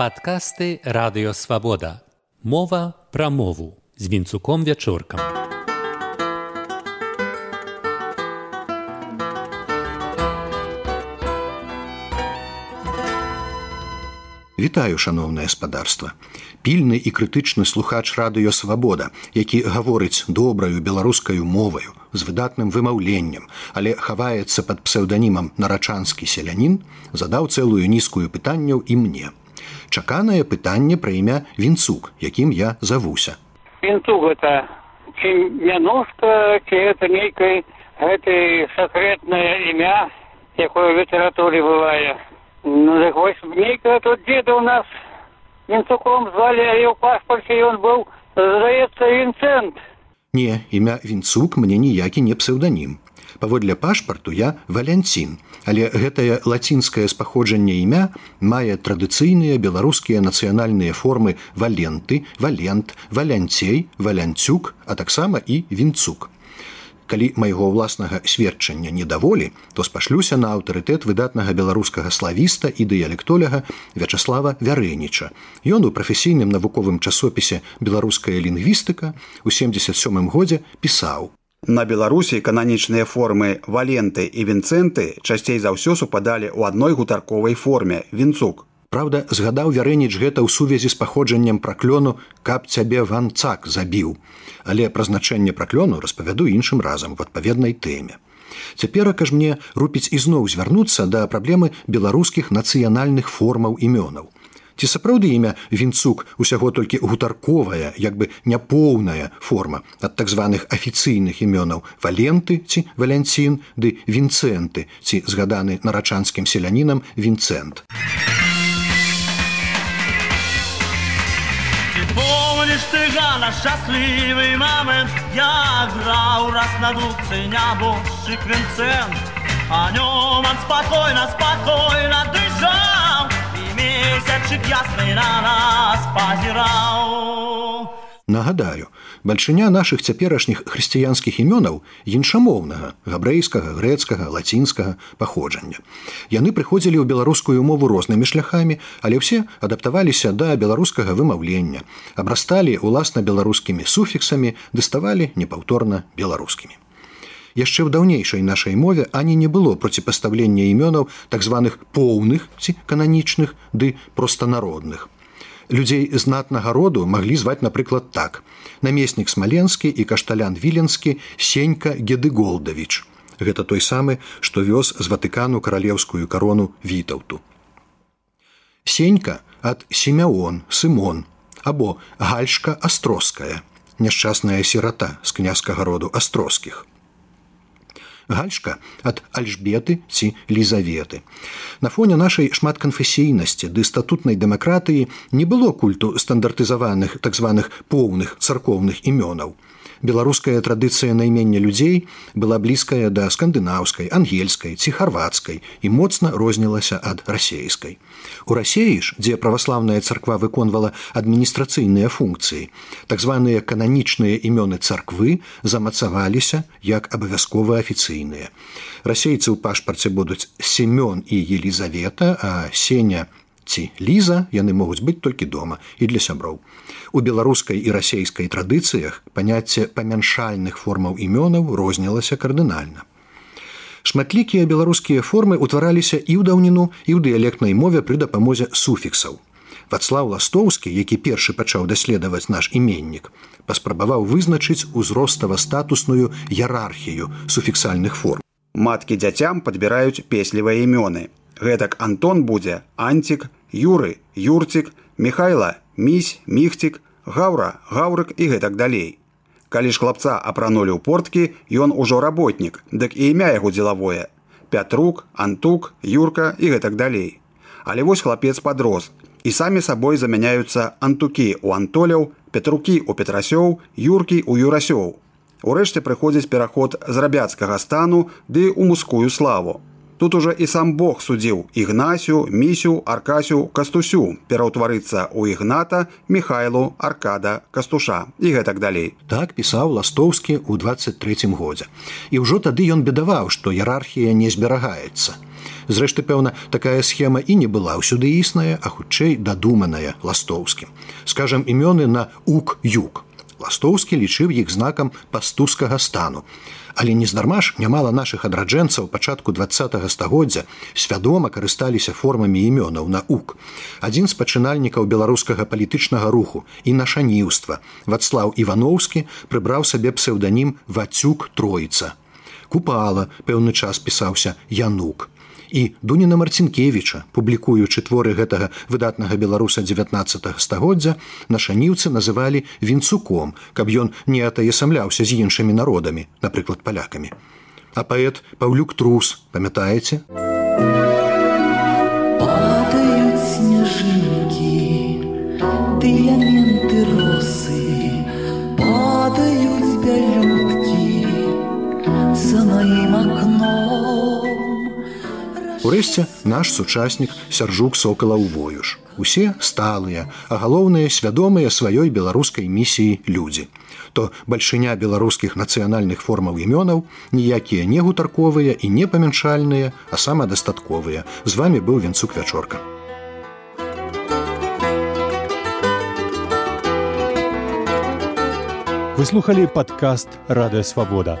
Падкасты радыёвабода. Мова пра мову з вінцуком вячоркам. Вітаю шаноўнае спадарства. Пільны і крытычны слухач радыёвабода, які гаворыць добраю беларускаю моваю з выдатным вымаўленнем, але хаваецца пад псеўданімам нарачанскі селянін, задаў цэлую нізкую пытанняў і мне чаканае пытанне пра імя вінцук якім я завуся. Вінцук гэта ці мянушка ці это нейкай гэтай сакрэтнае імя якое ў літаратуры бывае. Ну так вось нейкая тут дзеда ў нас вінцуком звалі але ў паспарце ён быў здаецца вінцэнт. Не імя вінцук мне ніякі не псеўданім паводле пашпарту я валянцін але гэтае лацінскае спаходжанне імя мае традыцыйныя беларускія нацыянальныя формы валенты валент валянцей валянцюк а таксама і вінцук. Майго ўласнага сведчання недаволі то спашлюся на аўтарытэт выдатнага беларускага славіста і дыялектоляга вячаслава вярэніча. Ён у прафесійным навуковым часопісе беларуская лінгвістыка у 77 годзе пісаў На Беларусі кананічныя формы валенты і вінцэнты часцей за ўсё супадалі ў адной гутарковай форме вінцук. Праўда, згадаў вярэніч гэта ў сувязі з паходжаннем праклёну, каб цябе ванцак забіў. Але пра значэнне праклёну распавяду іншым разам в адпаведнай тэме. Цяперака ж мне рупіць ізноў звярнуцца да праблемы беларускіх нацыянальных формаў імёнаў. Ці сапраўды імя вінцук усяго толькі гутарковая як бы няпоўная форма ад так званых афіцыйных імёнаў валенты ці валянцін ды вінцэнты ці згаданы нарачанскім селянінам вінцэнт. Ты жана шчаслівы момент? Я граў раз на дубцы нябожчык вінцэнт а нёман спакойна спакойна дыжаў месячык ясны на нас пазіраў. Нагадаю, бальшыня нашых цяперашніх хрысціянскіх імёнаў іншамоўнага, габрэйскага, грэцкага, лацінскага паходжання. Яны прыходзілі ў беларускую мову рознымі шляхамі, але ўсе адаптаваліся да беларускага вымаўлення, абрасталі ўласна беларускімі суфіксамі, даставалі непаўторна беларускімі яшчэ ў даўнейшай нашай мове ані не было проціпастаўлення імёнаў так званых поўных ці кананічных ды простанародных. Людзей знатнага роду маглі зваць, напрыклад так: намеснік смаленскі і кашталян віленскі сенька гедыголдавіч. Гэта той самы, што вёз з ватыкану каралеўскую карону вітаўту. Сенька ад семяон, сымон або гальшка астроская, няшчасная сірата з князькага роду астроскіх гальшка ад альжбеты ці лізаветы. На фоне нашай шматканфесійнасці ды статутнай дэмакратыі не было культу стандартызаваных так званых поўных царкоўных імёнаў беларуская традыцыя наймення людзей была блізкая да скандынаўскай ангельскай ці харвацкай і моцна рознілася ад расейскай у рассеі ж дзе праваслаўная царква выконвала адміністрацыйныя функцыі так званыя кананічныя імёны царквы замацаваліся як абавязкова афіцыйныя расейцы ў пашпарце будуць семён і елізавета а сеня ці ліза яны могуць быць толькі дома і для сяброў. У беларускай і расейскай традыцыях паняцце памяншальных формаў імёнаў рознілася кардынальна. Шматлікія беларускія формы ўтвараліся і ў даўніну і ў дыялектнай мове пры дапамозе суфіксаў. Вацлаў ластоўскі, які першы пачаў даследаваць наш іменнік, паспрабаваў вызначыць узростава-статусную іерархію суфіксальных форм. Маткі дзяцям падбіраюць песлівыя імёны. Гэтак Антон будзе анцік, Юры, Юрцік, Михайла, місь, міхцік, гаўра, гаўрык і гэтак далей. Калі ж хлапца апранулі ў порткі, ён ужо работнік, дык і імя яго дзелавое. Пятрук, Антук, Юрка і гэтак далей. Але вось хлапец падрос. І самі сабой замяняюцца антукі у антоляў, петрукі у петрасёў, юркі у юрасёў. Урэшце прыходзіць пераход з рабяцкага стану ды ў мускую славу. Тут уже і сам Бог судзіў ігнасю, місю, аркасю, кастусю пераўтварыцца ў ігната, Михайлу, аркада, кастуша і гэтак далей. Так пісаў ластоўскі ў 23 годзе. І ўжо тады ён бедаваў, што іерархія не зберагаецца. Зрэшты, пэўна, такая схема і не была ўсюды існая, а хутчэй дадуманая ластоўскім. Скажам імёны на ук-юг. Ластоўскі лічыў іх знакам пастускага стану. Але нездарма ж нямала нашых адраджэнцаў пачатку два стагоддзя свядома карысталіся формамі імёнаў на ук. Адзін з пачынальнікаў беларускага палітычнага руху і нашаніўства Вацлаў Івановскі прыбраў сабе псеўданім вацюк троіца. Купала пэўны час пісаўся янук і дуніна марцінкевіча публікуючы творы гэтага выдатнага беларуса 19 стагоддзя нашаніўцы называлі вінцуком каб ён не атаясамляўся з іншымі народамі напрыклад палякамі. А паэт паўлюк трус памятаеце? Снежинки дыяменты росы падают бялютки за моим окном Урэшце наш сучаснік сяржук сокала ўвоюш. Усе сталыя, а галоўныя свядомыя сваёй беларускай місіі людзі. То бальшыня беларускіх нацыянальных формаў імёнаў ніякія не гутарковыя і не памяншальныя, а самадастатковыя. З вами быў венцук вячорка. Выслухалі падкаст радыё свабода.